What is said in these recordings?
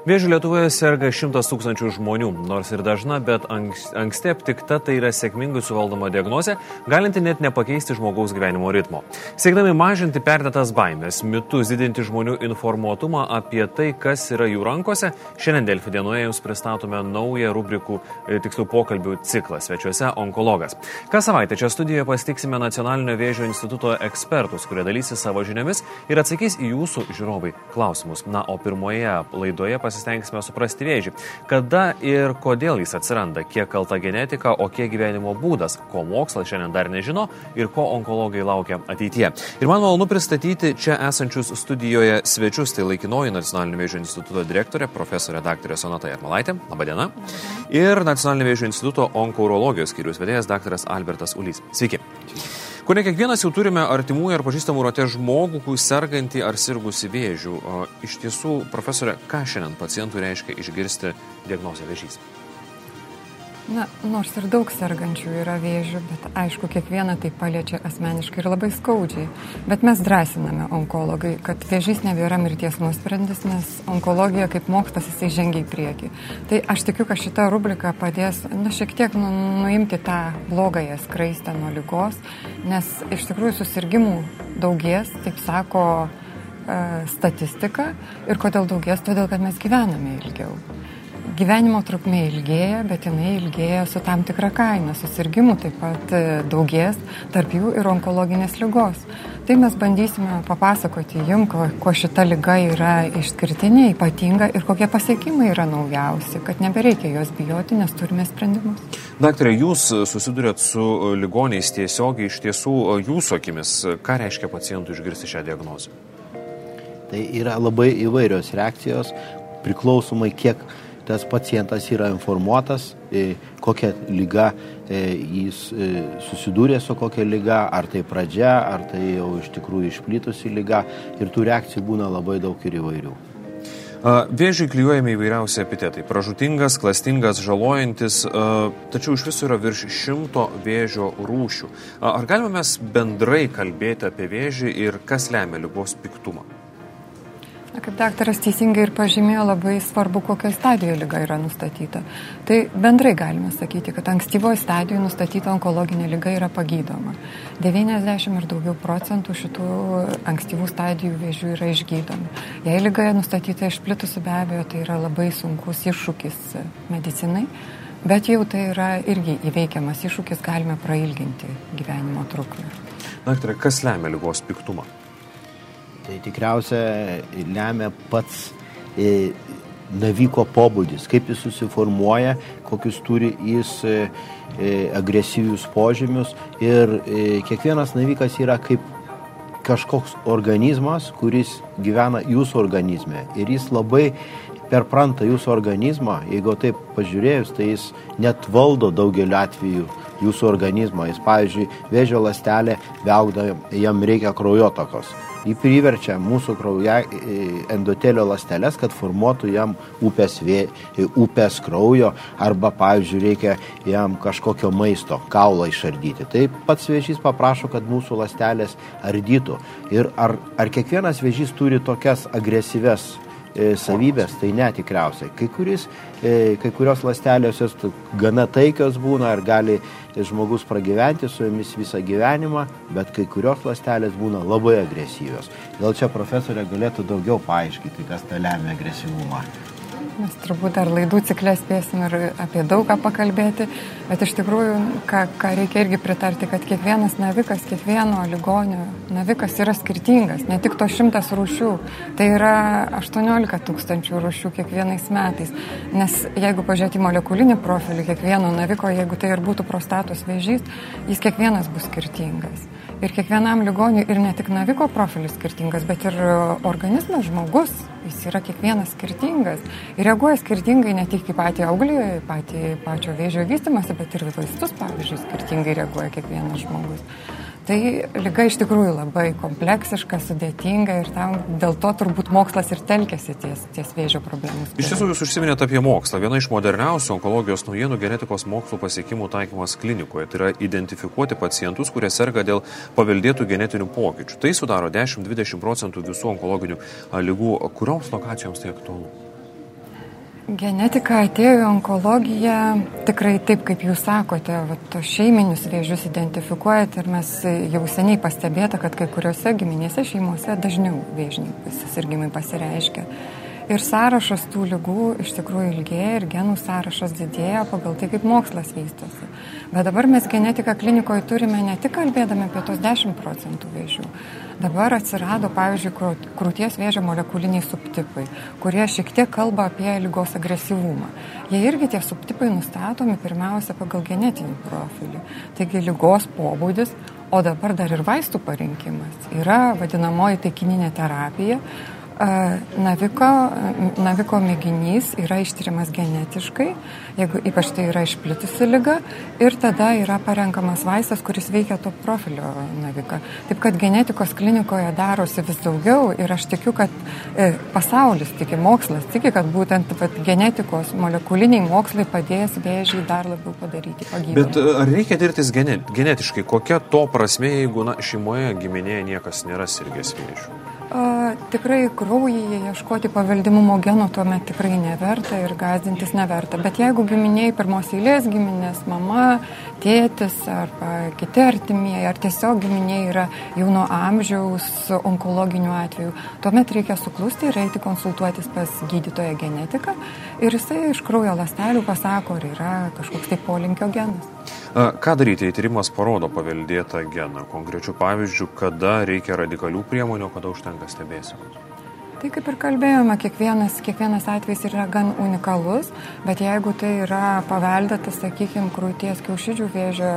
Vėžių Lietuvoje serga šimtas tūkstančių žmonių, nors ir dažna, bet anksti aptikta tai yra sėkmingai suvaldoma diagnozė, galinti net nepakeisti žmogaus gyvenimo ritmo. Siekdami mažinti perdėtas baimės, mitus, didinti žmonių informuotumą apie tai, kas yra jų rankose, šiandien Delfi dienoje jums pristatome naują rubrikų, e, tiksliau pokalbių ciklą svečiuose onkologas. Kas savaitę čia studijoje pasitiksime Nacionalinio vėžio instituto ekspertus, kurie dalysis savo žiniomis ir atsakys į jūsų žiūrovai klausimus. Na, o pirmoje laidoje pasitiksime pasistengsime suprasti vėžį. Kada ir kodėl jis atsiranda, kiek kalta genetika, o kiek gyvenimo būdas, ko mokslas šiandien dar nežino ir ko onkologai laukia ateityje. Ir man malonu pristatyti čia esančius studijoje svečius, tai laikinoji Nacionalinio vėžio instituto direktorė, profesorė dr. Sonata Jarmalaitė. Labadiena. Ir Nacionalinio vėžio instituto onkourologijos skyrius vedėjas dr. Albertas Ulys. Sveiki. Ko ne kiekvienas jau turime artimųjų ar pažįstamų rate žmogų, sergantį ar sirgusi vėžių. O iš tiesų, profesorė, ką šiandien pacientui reiškia išgirsti diagnozę vėžys? Na, nors ir daug sergančių yra vėžių, bet aišku, kiekvieną tai paliečia asmeniškai ir labai skaudžiai. Bet mes drąsiname onkologai, kad vėžys nebėra mirties nuosprendis, nes onkologija kaip mokslas jisai žengia į priekį. Tai aš tikiu, kad šita rubrika padės, na, šiek tiek nu, nuimti tą blogąją skraistę nuo lygos, nes iš tikrųjų susirgymų daugės, taip sako e, statistika. Ir kodėl daugės? Todėl, kad mes gyvename ilgiau gyvenimo trukmė ilgėja, bet jinai ilgėja su tam tikra kaina. Susirgymų taip pat e, daugės, tarp jų ir onkologinės lygos. Tai mes bandysime papasakoti jum, ko, ko šita lyga yra išskirtinė, ypatinga ir kokie pasiekimai yra naujausi, kad nebereikia jos bijoti, nes turime sprendimus. Daktarė, jūs susidurėt su ligoniais tiesiogiai, iš tiesų jūsų akimis, ką reiškia pacientui išgirsti šią diagnozę? Tai yra labai įvairios reakcijos, priklausomai kiek tas pacientas yra informuotas, e, kokia lyga e, jis e, susidūrė su kokia lyga, ar tai pradžia, ar tai jau iš tikrųjų išplitusi lyga ir tų reakcijų būna labai daug ir įvairių. Vėžiui klyjuojami įvairiausi epitetai - pražutingas, klastingas, žalojantis, tačiau iš viso yra virš šimto vėžio rūšių. Ar galime mes bendrai kalbėti apie vėžį ir kas lemia lygos piktumą? Kaip daktaras teisingai ir pažymėjo, labai svarbu, kokioje stadijoje lyga yra nustatyta. Tai bendrai galime sakyti, kad ankstyvoje stadijoje nustatyta onkologinė lyga yra pagydoma. 90 ir daugiau procentų šitų ankstyvų stadijų vėžių yra išgydomi. Jei lyga nustatyta išplitusi, be abejo, tai yra labai sunkus iššūkis medicinai. Bet jau tai yra irgi įveikiamas iššūkis, galime prailginti gyvenimo trukmę. Daktarė, kas lemia lygos piktumą? Tai tikriausia lemia pats e, naviko pobūdis, kaip jis susiformuoja, kokius turi jis e, e, agresyvius požymius. Ir kiekvienas navikas yra kaip kažkoks organizmas, kuris gyvena jūsų organizme. Ir jis labai perpranta jūsų organizmą, jeigu taip pažiūrėjus, tai jis net valdo daugeliu atveju jūsų organizmą. Jis, pavyzdžiui, vėžio lastelė, vėlgda, jam reikia kraujotokos jį priverčia mūsų krauja endotelio ląsteles, kad formuotų jam upės, vė, upės kraujo arba, pavyzdžiui, reikia jam kažkokio maisto, kaulą išardyti. Tai pats vėžys paprašo, kad mūsų ląstelės ardytų. Ir ar, ar kiekvienas vėžys turi tokias agresyves e, savybės, tai netikriausiai. Kai, kuris, e, kai kurios ląstelės jos gana taikios būna ir gali žmogus pragyventi su jomis visą gyvenimą, bet kai kurios ląstelės būna labai agresyvios. Gal čia profesorė galėtų daugiau paaiškinti, kas tą lemia agresyvumą. Mes turbūt dar laidų ciklę spėsim ir apie daug ką pakalbėti, bet iš tikrųjų, ką, ką reikia irgi pritarti, kad kiekvienas navikas, kiekvieno ligonio navikas yra skirtingas, ne tik to šimtas rūšių, tai yra 18 tūkstančių rūšių kiekvienais metais. Nes jeigu pažiūrėti molekulinį profilį kiekvieno naviko, jeigu tai ir būtų prostatos vėžys, jis kiekvienas bus skirtingas. Ir kiekvienam ligoniui ir ne tik naviko profilis skirtingas, bet ir organizmas žmogus, jis yra kiekvienas skirtingas. Ir reaguoja skirtingai ne tik į patį auglį, patį pačio vėžio vystimąsi, bet ir vaistus, pavyzdžiui, skirtingai reaguoja kiekvienas žmogus. Tai lyga iš tikrųjų labai kompleksiška, sudėtinga ir tam dėl to turbūt mokslas ir telkėsi ties, ties vėžio problemus. Iš tiesų jūs užsiminėte apie mokslą. Viena iš moderniausių onkologijos naujienų genetikos mokslo pasiekimų taikymas klinikoje. Tai yra identifikuoti pacientus, kurie serga dėl paveldėtų genetinių pokyčių. Tai sudaro 10-20 procentų visų onkologinių lygų. Kurioms lokacijoms tai aktualu? Genetika atėjo į onkologiją tikrai taip, kaip jūs sakote, tos šeiminius vėžius identifikuojat ir mes jau seniai pastebėta, kad kai kuriuose giminėse šeimose dažniau vėžiniai susirgymai pasireiškia. Ir sąrašas tų lygų iš tikrųjų ilgėja ir genų sąrašas didėja pagal tai, kaip mokslas vystosi. Bet dabar mes genetiką klinikoje turime ne tik kalbėdami apie tos 10 procentų vėžių. Dabar atsirado, pavyzdžiui, krūties vėžio molekuliniai subtipai, kurie šiek tiek kalba apie lygos agresyvumą. Jie irgi tie subtipai nustatomi pirmiausia pagal genetinį profilį. Taigi lygos pobūdis, o dabar dar ir vaistų parinkimas yra vadinamoji taikininė terapija, Naviko, naviko mėginys yra ištiriamas genetiškai, jeigu ypač tai yra išplitusi lyga, ir tada yra parenkamas vaistas, kuris veikia to profilio naviką. Taip kad genetikos klinikoje darosi vis daugiau ir aš tikiu, kad e, pasaulis tiki, mokslas tiki, kad būtent vat, genetikos molekuliniai mokslai padės vėžį dar labiau padaryti. Pagydyti. Bet e, ar reikia dirbtis genetiškai? Kokia to prasme, jeigu na, šeimoje, giminėje niekas nėra sirgęs vėžiu? A, tikrai kraujyje ieškoti paveldimumo genų tuomet tikrai neverta ir gazdintis neverta. Bet jeigu giminiai pirmos eilės giminės, mama, tėtis arba kiti artimieji, ar tiesiog giminiai yra jauno amžiaus onkologinių atvejų, tuomet reikia suklusti ir eiti konsultuotis pas gydytoją genetiką ir jisai iš kraujo lastelių pasako, ar yra kažkoks tai polinkio genas. Ką daryti, jei tyrimas parodo paveldėtą geną? Konkrečių pavyzdžių, kada reikia radikalių priemonių, kada užtenka stebėsenos? Tai kaip ir kalbėjome, kiekvienas, kiekvienas atvejs yra gan unikalus, bet jeigu tai yra paveldėtas, sakykime, krūties kiaušidžių vėžio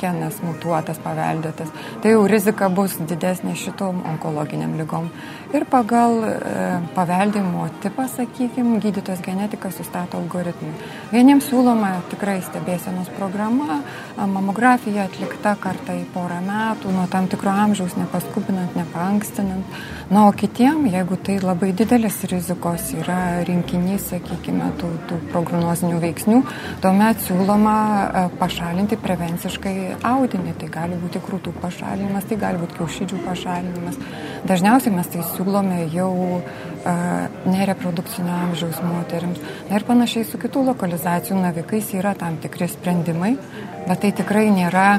genas mutuotas, paveldėtas, tai jau rizika bus didesnė šitom onkologiniam lygom. Ir pagal e, paveldimo tipą, sakykime, gydytojas genetikas sustato algoritmą. Vieniems siūloma tikrai stebėsenos programa, mamografija atlikta kartą į porą metų, nuo tam tikro amžiaus, nepaskubinant, nepankstinant. Na, o kitiem, jeigu tai labai didelis rizikos yra rinkinys, sakykime, tų, tų prognozinių veiksnių, tuomet siūloma pašalinti prevenciškai audinį. Tai gali būti krūtų pašalinimas, tai gali būti kiaušidžių pašalinimas. Dažniausiai mes tai siūlome jau a, e, nereprodukcinio amžiaus moteriams. Na ir panašiai su kitų lokalizacijų navikais yra tam tikri sprendimai, bet tai tikrai nėra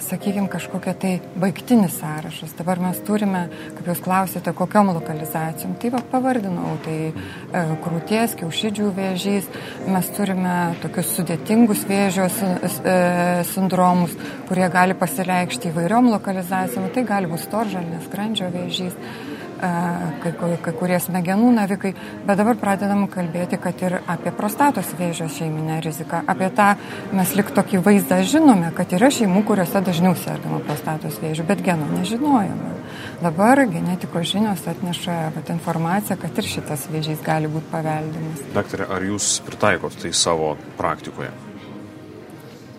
sakykime, kažkokia tai baigtinis sąrašas. Dabar mes turime, kaip jūs klausėte, kokiam lokalizacijom. Tai va, pavardinau, tai e, krūties, kiaušidžių vėžys, mes turime tokius sudėtingus vėžio e, sindromus, kurie gali pasireikšti įvairiom lokalizacijom. Tai gali būti storžalnės, skrandžio vėžys kai, kai kurie smegenų navikai, bet dabar pradedam kalbėti, kad ir apie prostatos vėžio šeiminę riziką. Apie tą mes lik tokį vaizdą žinome, kad yra šeimų, kuriuose dažniau sergama prostatos vėžių, bet genų nežinojame. Dabar genetikos žinios atneša vat, informaciją, kad ir šitas vėžys gali būti paveldimas. Daktarė, ar jūs pritaikot tai savo praktikoje?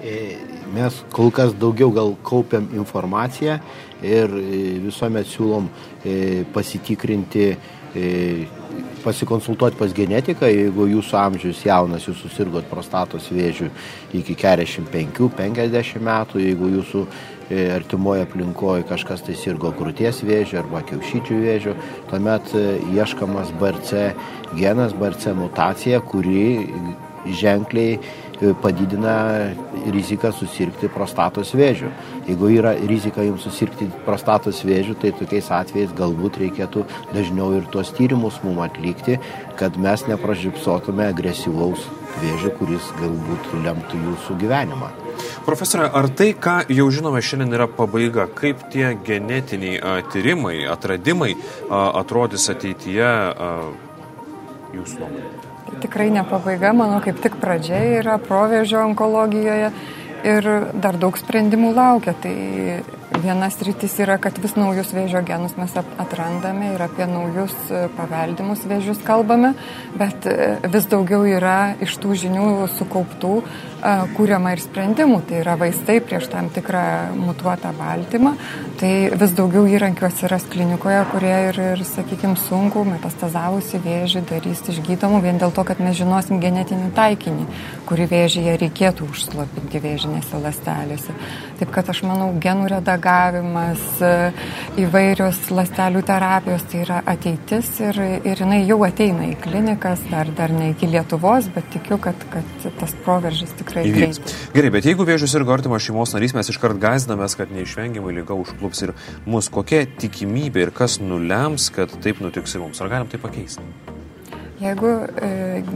E, mes kol kas daugiau gal kaupiam informaciją ir e, visuomet siūlom e, pasitikrinti, pasikonsultuoti pas genetiką, jeigu jūsų amžius jaunas, jūs susirgot prostatos vėžių iki 45-50 metų, jeigu jūsų artimoje aplinkoje kažkas tai sirgo krūties vėžio arba kiaušyčių vėžio, tuomet ieškamas BRC genas, BRC mutacija, kuri ženkliai padidina riziką susirgti prostatos vėžių. Jeigu yra rizika jums susirgti prostatos vėžių, tai tokiais atvejais galbūt reikėtų dažniau ir tuos tyrimus mum atlikti, kad mes nepražipsotume agresyvaus vėžio, kuris galbūt lemtų jūsų gyvenimą. Profesorė, ar tai, ką jau žinome šiandien yra pabaiga, kaip tie genetiniai a, tyrimai, atradimai a, atrodys ateityje a, jūsų nuomonė? Tikrai ne pabaiga, manau, kaip tik pradžia yra provežio onkologijoje ir dar daug sprendimų laukia. Tai vienas rytis yra, kad vis naujus vėžio genus mes atrandame ir apie naujus e, paveldimus vėžius kalbame, bet e, vis daugiau yra iš tų žinių sukauptų kūriama ir sprendimų, tai yra vaistai prieš tam tikrą mutuotą baltymą, tai vis daugiau įrankių atsiras klinikoje, kurie ir, ir sakykime, sunku metastazavusi vėžį darys išgydomų vien dėl to, kad mes žinosim genetinį taikinį, kurį vėžyje reikėtų užslopinti vėžinėse lastelėse. Taip kad aš manau, genų redagavimas, įvairios lastelių terapijos tai yra ateitis ir, ir jinai jau ateina į klinikas, dar, dar ne iki Lietuvos, bet tikiu, kad, kad tas proveržis tikrai įvyks. Gerai, bet jeigu vėžius ir artimas šeimos narys, mes iškart gazdamės, kad neišvengiamai lyga užklups ir mus, kokia tikimybė ir kas nulems, kad taip nutiks ir mums. Ar galim tai pakeisti? Jeigu e,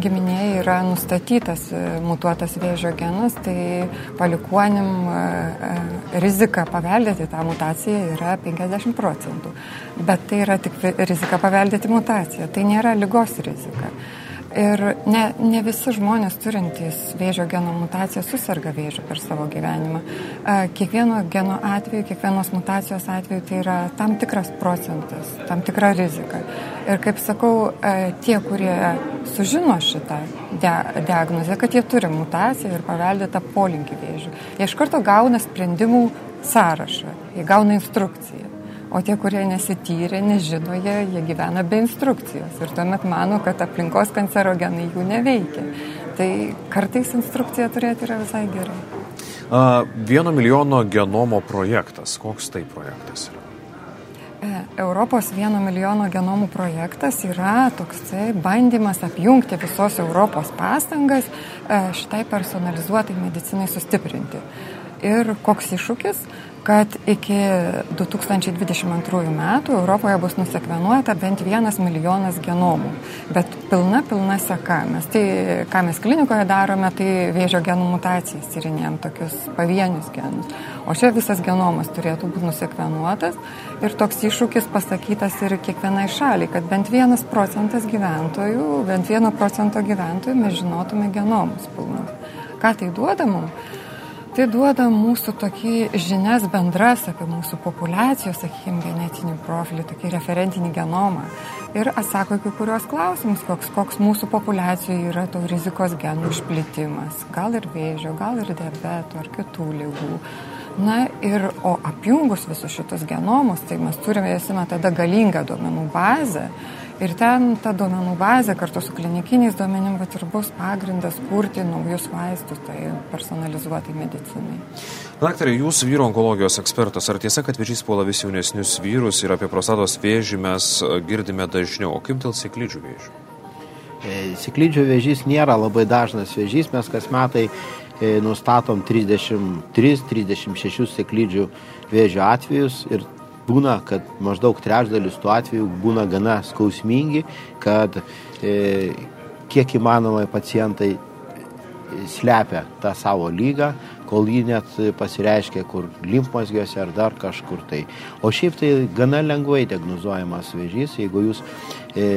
giminėje yra nustatytas e, mutuotas vėžio genas, tai palikuonim e, e, rizika paveldėti tą mutaciją yra 50 procentų. Bet tai yra tik rizika paveldėti mutaciją, tai nėra lygos rizika. Ir ne, ne visi žmonės turintys vėžio geno mutaciją susirga vėžiu per savo gyvenimą. Kiekvieno geno atveju, kiekvienos mutacijos atveju tai yra tam tikras procentas, tam tikra rizika. Ir kaip sakau, tie, kurie sužino šitą diagnozę, kad jie turi mutaciją ir paveldėtą polinkį vėžių, jie iš karto gauna sprendimų sąrašą, jie gauna instrukciją. O tie, kurie nesityrė, nežino, jie, jie gyvena be instrukcijos ir tuomet mano, kad aplinkos kancerogenai jų neveikia. Tai kartais instrukciją turėti yra visai gerai. Vieno milijono genomo projektas. Koks tai projektas yra? E, Europos vieno milijono genomų projektas yra toksai bandymas apjungti visos Europos pastangas e, šitai personalizuotai medicinai sustiprinti. Ir koks iššūkis? Kad iki 2022 metų Europoje bus nusekvenuota bent vienas milijonas genomų, bet pilna, pilna seka. Mes tai, ką mes klinikoje darome, tai vėžio genų mutacijas tyrinėjom tokius pavienius genus. O čia visas genomas turėtų būti nusekvenuotas ir toks iššūkis pasakytas ir kiekvienai šaliai, kad bent vienas procentas gyventojų, bent vieno procento gyventojų mes žinotume genomus pilnus. Ką tai duoda mums? Tai duoda mūsų tokį žinias bendras apie mūsų populacijos, sakykime, genetinį profilį, tokį referentinį genomą. Ir atsako į kurios klausimus, koks, koks mūsų populacijoje yra to rizikos genų išplitimas. Gal ir vėžio, gal ir diabeto ar kitų lygų. Na ir, o apjungus visus šitus genomus, tai mes turime, esame tada galingą duomenų bazę Ir ten ta duomenų bazė kartu su klinikiniais duomenim vat, ir bus pagrindas kurti naujus vaistus, tai personalizuotai medicinai. Daktarė, jūs vyro onkologijos ekspertas. Ar tiesa, kad vėžys puola vis jaunesnius vyrus ir apie prostatos vėžį mes e, girdime dažniau? O kaip dėl siklidžių vėžių? E, siklidžių vėžys nėra labai dažnas vėžys. Mes kas metai e, nustatom 33-36 siklidžių vėžio atvejus ir būna, kad maždaug trečdalis tų atvejų būna gana skausmingi, kad e, kiek įmanoma pacientai slepia tą savo lygą, kol jį net pasireiškia kur limfmazgiuose ar dar kažkur tai. O šiaip tai gana lengvai diagnozuojamas vėžys, jeigu jūs e,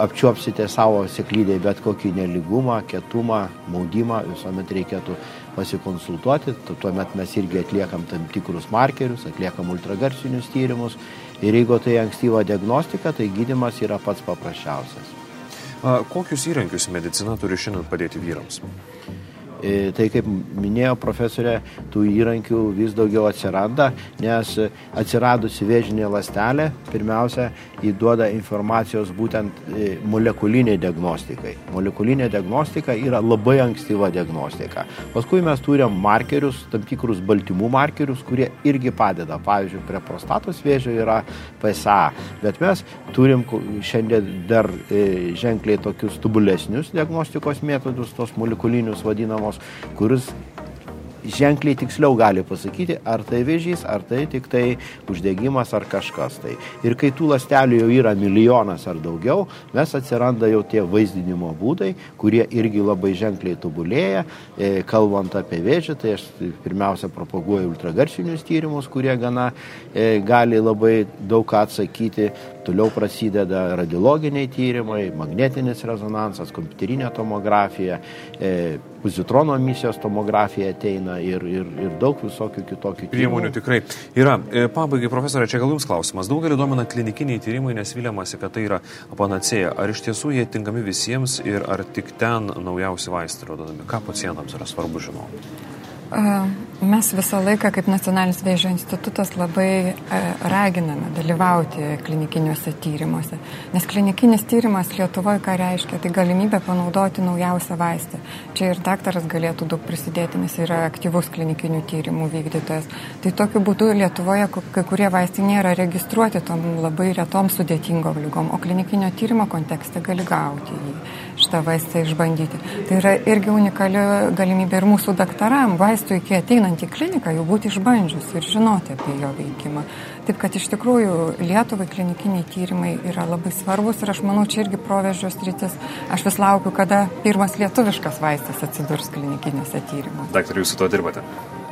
apčiuopsite savo seklydėje bet kokį neligumą, ketumą, maudimą, visuomet reikėtų pasikonsultuoti, tuomet mes irgi atliekam tam tikrus markerius, atliekam ultragarsinius tyrimus ir jeigu tai ankstyva diagnostika, tai gydimas yra pats paprasčiausias. Kokius įrankius medicina turi šiandien padėti vyrams? E, tai kaip minėjo profesorė, tų įrankių vis daugiau atsiranda, nes atsiradusi vėžinė lastelė, pirmiausia, įduoda informacijos būtent e, molekuliniai diagnostikai. Molekulinė diagnostika yra labai ankstyva diagnostika. Paskui mes turim markerius, tam tikrus baltymų markerius, kurie irgi padeda. Pavyzdžiui, prie prostatos vėžio yra PSA, bet mes turim šiandien dar e, ženkliai tokius tubulesnius diagnostikos metodus, tos molekulinius vadinamos sistemos, kuris ženkliai tiksliau gali pasakyti, ar tai vėžys, ar tai tik tai uždegimas ar kažkas tai. Ir kai tų lastelių jau yra milijonas ar daugiau, mes atsiranda jau tie vaizdinimo būdai, kurie irgi labai ženkliai tobulėja. E, kalbant apie vėžį, tai aš pirmiausia propaguoju ultragarsinius tyrimus, kurie gana e, gali labai daug atsakyti. Toliau prasideda radiologiniai tyrimai, magnetinis rezonansas, kompiuterinė tomografija, e, pozitrono emisijos tomografija ateina ir, ir, ir daug visokių kitokių priemonių. Tikrai yra. E, pabaigai, profesorė, čia gal jums klausimas. Daugelį domina klinikiniai tyrimai, nes viliamasi, kad tai yra panacėja. Ar iš tiesų jie tinkami visiems ir ar tik ten naujausi vaistai rododami? Ką pacientams yra svarbu žinoti? Mes visą laiką kaip Nacionalinis vėžio institutas labai raginame dalyvauti klinikiniuose tyrimuose. Nes klinikinis tyrimas Lietuvoje ką reiškia? Tai galimybė panaudoti naujausią vaistą. Čia ir daktaras galėtų daug prisidėti, nes yra aktyvus klinikinių tyrimų vykdytojas. Tai tokiu būdu Lietuvoje kai kurie vaistai nėra registruoti tom labai retom sudėtingom lygom, o klinikinio tyrimo kontekste gali gauti jį, šitą vaistą išbandyti. Tai yra irgi unikali galimybė ir mūsų daktaram. Vaistų iki ateinant į kliniką jau būti išbandžius ir žinoti apie jo veikimą. Taip kad iš tikrųjų Lietuvai klinikiniai tyrimai yra labai svarbus ir aš manau, čia irgi provežios rytis. Aš vis laukiu, kada pirmas lietuviškas vaistas atsidurs klinikinėse tyrimuose. Daktarai, jūs su to dirbate?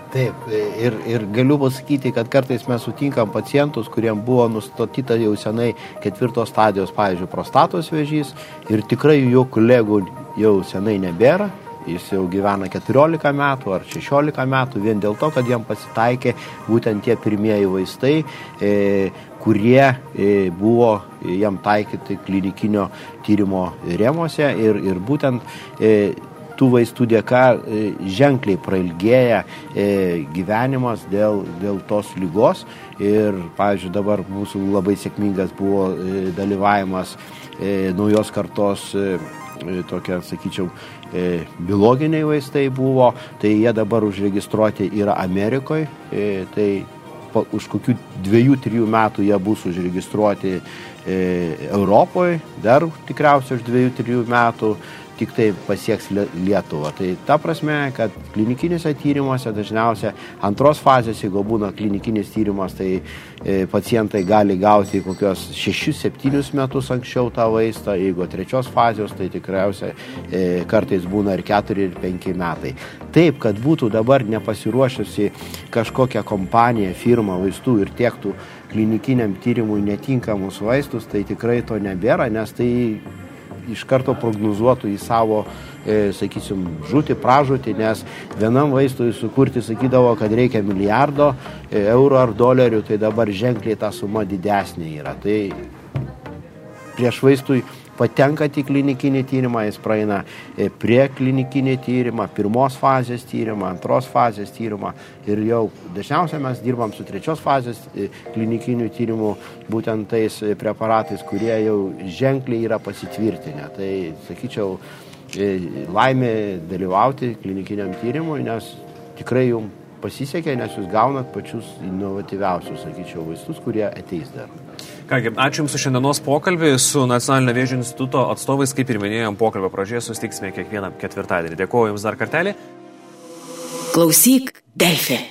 Taip, ir, ir galiu pasakyti, kad kartais mes sutinkam pacientus, kuriems buvo nustatyta jau senai ketvirtos stadijos, pavyzdžiui, prostatos vėžys ir tikrai jų kolegų jau senai nebėra, Jis jau gyvena 14 metų ar 16 metų vien dėl to, kad jam pasitaikė būtent tie pirmieji vaistai, e, kurie e, buvo jam taikyti klinikinio tyrimo rėmose ir, ir būtent e, tų vaistų dėka e, ženkliai prailgėja e, gyvenimas dėl, dėl tos lygos. Ir, pavyzdžiui, dabar mūsų labai sėkmingas buvo e, dalyvavimas naujos kartos tokia, sakyčiau, biologiniai vaistai buvo, tai jie dabar užregistruoti yra Amerikoje, tai po, už kokių dviejų, trijų metų jie bus užregistruoti e, Europoje, dar tikriausiai už dviejų, trijų metų tik tai pasieks Lietuvą. Tai ta prasme, kad klinikiniuose tyrimuose dažniausiai antros fazės, jeigu būna klinikinis tyrimas, tai e, pacientai gali gauti kokios 6-7 metus anksčiau tą vaistą, jeigu trečios fazės, tai tikriausiai e, kartais būna ir 4 ir 5 metai. Taip, kad būtų dabar nepasiruošusi kažkokia kompanija, firma vaistų ir tiektų klinikiniam tyrimui netinkamus vaistus, tai tikrai to nebėra, nes tai iš karto prognozuotų į savo, e, sakysim, žūti, pražūti, nes vienam vaistui sukurti sakydavo, kad reikia milijardo e, eurų ar dolerių, tai dabar ženkliai ta suma didesnė yra. Tai prieš vaistui patenkat į klinikinį tyrimą, jis praeina e, prie klinikinį tyrimą, pirmos fazės tyrimą, antros fazės tyrimą ir jau dažniausiai mes dirbam su trečios fazės e, klinikiniu tyrimu būtent tais e, preparatais, kurie jau ženkliai yra pasitvirtinę. Tai sakyčiau, laimė dalyvauti klinikiniam tyrimui, nes tikrai jums pasisekė, nes jūs gaunat pačius inovatyviausius, sakyčiau, vaistus, kurie ateis dar. Kągi, ačiū Jums už šiandienos pokalbį su Nacionalinio vėžio instituto atstovais, kaip ir minėjom pokalbio pradžioje, susitiksime kiekvieną ketvirtadienį. Dėkuoju Jums dar kartelį. Klausyk, Delfė.